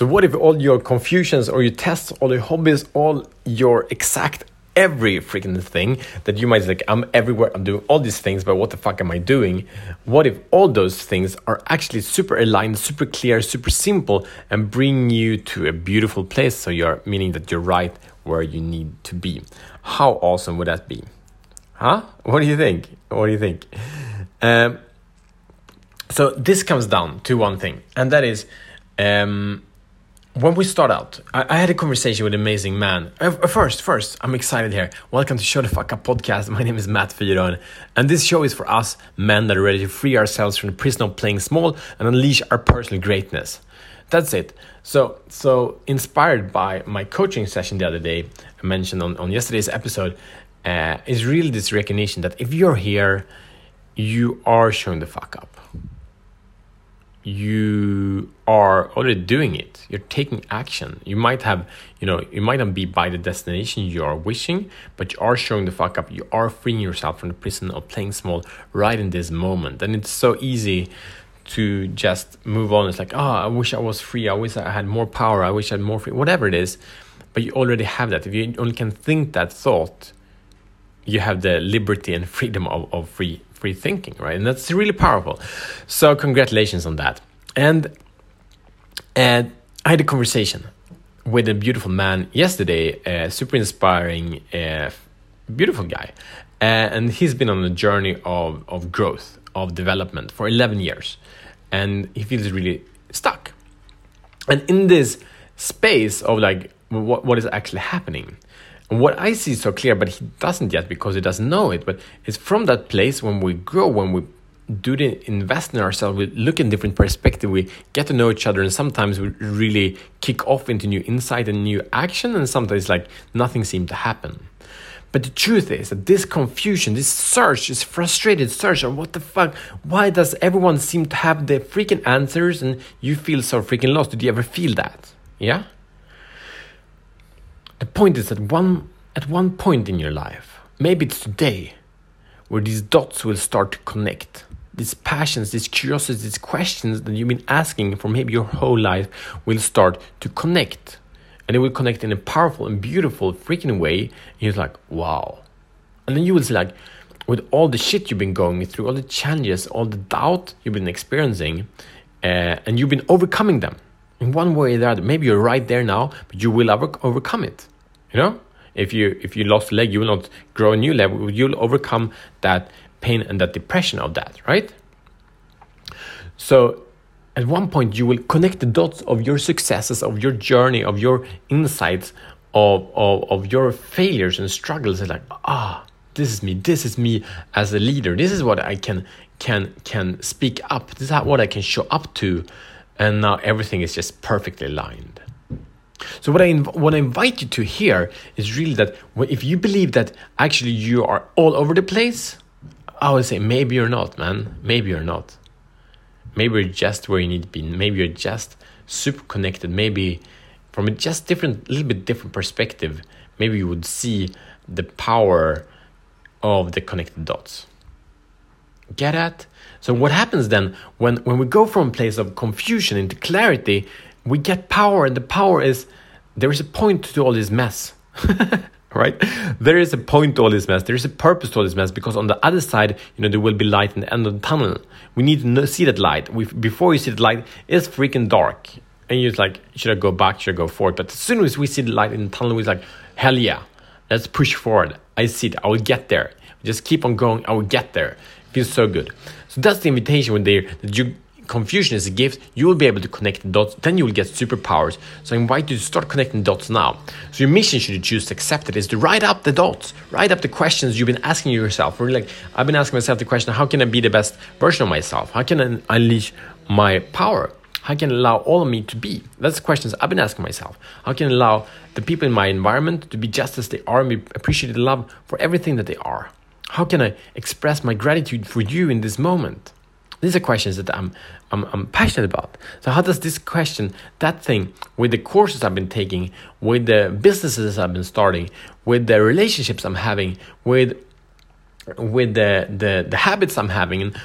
So, what if all your confusions or your tests, all your hobbies, all your exact every freaking thing that you might like, I'm everywhere, I'm doing all these things, but what the fuck am I doing? What if all those things are actually super aligned, super clear, super simple, and bring you to a beautiful place? So, you're meaning that you're right where you need to be. How awesome would that be? Huh? What do you think? What do you think? Um, so this comes down to one thing, and that is um, when we start out. I, I, had a conversation with an amazing man. Uh, first, first, I'm excited here. Welcome to Show the Fuck Up podcast. My name is Matt Fyron, and this show is for us men that are ready to free ourselves from the prison of playing small and unleash our personal greatness. That's it. So, so inspired by my coaching session the other day, I mentioned on, on yesterday's episode, uh, is really this recognition that if you're here, you are showing the fuck up you are already doing it. You're taking action. You might have you know you might not be by the destination you are wishing but you are showing the fuck up. You are freeing yourself from the prison of playing small right in this moment. And it's so easy to just move on. It's like oh i wish i was free. I wish i had more power. I wish i had more free whatever it is. But you already have that. If you only can think that thought you have the liberty and freedom of, of free free thinking, right? And that's really powerful. So congratulations on that. And and I had a conversation with a beautiful man yesterday, a super inspiring, uh, beautiful guy, uh, and he's been on a journey of of growth, of development for eleven years, and he feels really stuck. And in this space of like what what is actually happening, what I see is so clear, but he doesn't yet because he doesn't know it. But it's from that place when we grow, when we do the invest in ourselves, we look in different perspective, we get to know each other, and sometimes we really kick off into new insight and new action, and sometimes like nothing seems to happen. But the truth is that this confusion, this search, this frustrated search of what the fuck, why does everyone seem to have the freaking answers and you feel so freaking lost? Did you ever feel that? Yeah? Point is that one at one point in your life, maybe it's today, where these dots will start to connect. These passions, these curiosities, these questions that you've been asking for maybe your whole life will start to connect. And it will connect in a powerful and beautiful freaking way. And you're like, wow. And then you will say, like, with all the shit you've been going through, all the challenges, all the doubt you've been experiencing, uh, and you've been overcoming them in one way or the other. Maybe you're right there now, but you will over- overcome it. You know, if you if you lost a leg, you will not grow a new leg. You'll overcome that pain and that depression of that, right? So at one point you will connect the dots of your successes, of your journey, of your insights, of, of, of your failures and struggles. It's like, ah, this is me, this is me as a leader, this is what I can can can speak up, this is what I can show up to, and now everything is just perfectly aligned. So what I what I invite you to hear is really that if you believe that actually you are all over the place, I would say maybe you're not, man. Maybe you're not. Maybe you're just where you need to be. Maybe you're just super connected. Maybe from a just different, little bit different perspective, maybe you would see the power of the connected dots. Get at? So what happens then when when we go from place of confusion into clarity? We get power, and the power is there is a point to all this mess. right? There is a point to all this mess. There is a purpose to all this mess because on the other side, you know, there will be light in the end of the tunnel. We need to see that light. We, before you see the light, it's freaking dark. And you're like, should I go back? Should I go forward? But as soon as we see the light in the tunnel, we're like, hell yeah, let's push forward. I see it. I will get there. Just keep on going. I will get there. It feels so good. So that's the invitation when they that you confusion is a gift, you will be able to connect the dots, then you will get superpowers. So I invite you to start connecting dots now. So your mission, should you choose to accept it, is to write up the dots, write up the questions you've been asking yourself. Or like, I've been asking myself the question, how can I be the best version of myself? How can I unleash my power? How can I allow all of me to be? That's the questions I've been asking myself. How can I allow the people in my environment to be just as they are and be appreciated and loved for everything that they are? How can I express my gratitude for you in this moment? These are questions that I'm, I'm, I'm passionate about. So, how does this question, that thing, with the courses I've been taking, with the businesses I've been starting, with the relationships I'm having, with with the, the, the habits I'm having, and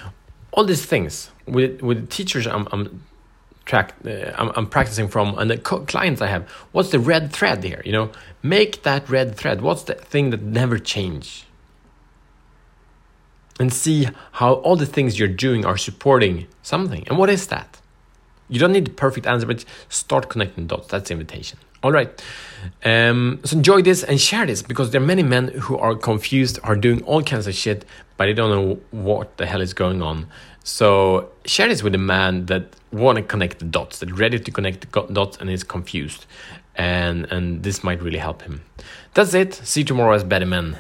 all these things, with, with the teachers I'm, I'm track uh, I'm, I'm, practicing from and the clients I have. What's the red thread here? You know, make that red thread. What's the thing that never change? And see how all the things you're doing are supporting something. And what is that? You don't need the perfect answer, but start connecting dots. That's the invitation. All right. Um, so enjoy this and share this because there are many men who are confused, are doing all kinds of shit, but they don't know what the hell is going on. So share this with a man that want to connect the dots, that ready to connect the dots and is confused, and and this might really help him. That's it. See you tomorrow as better men.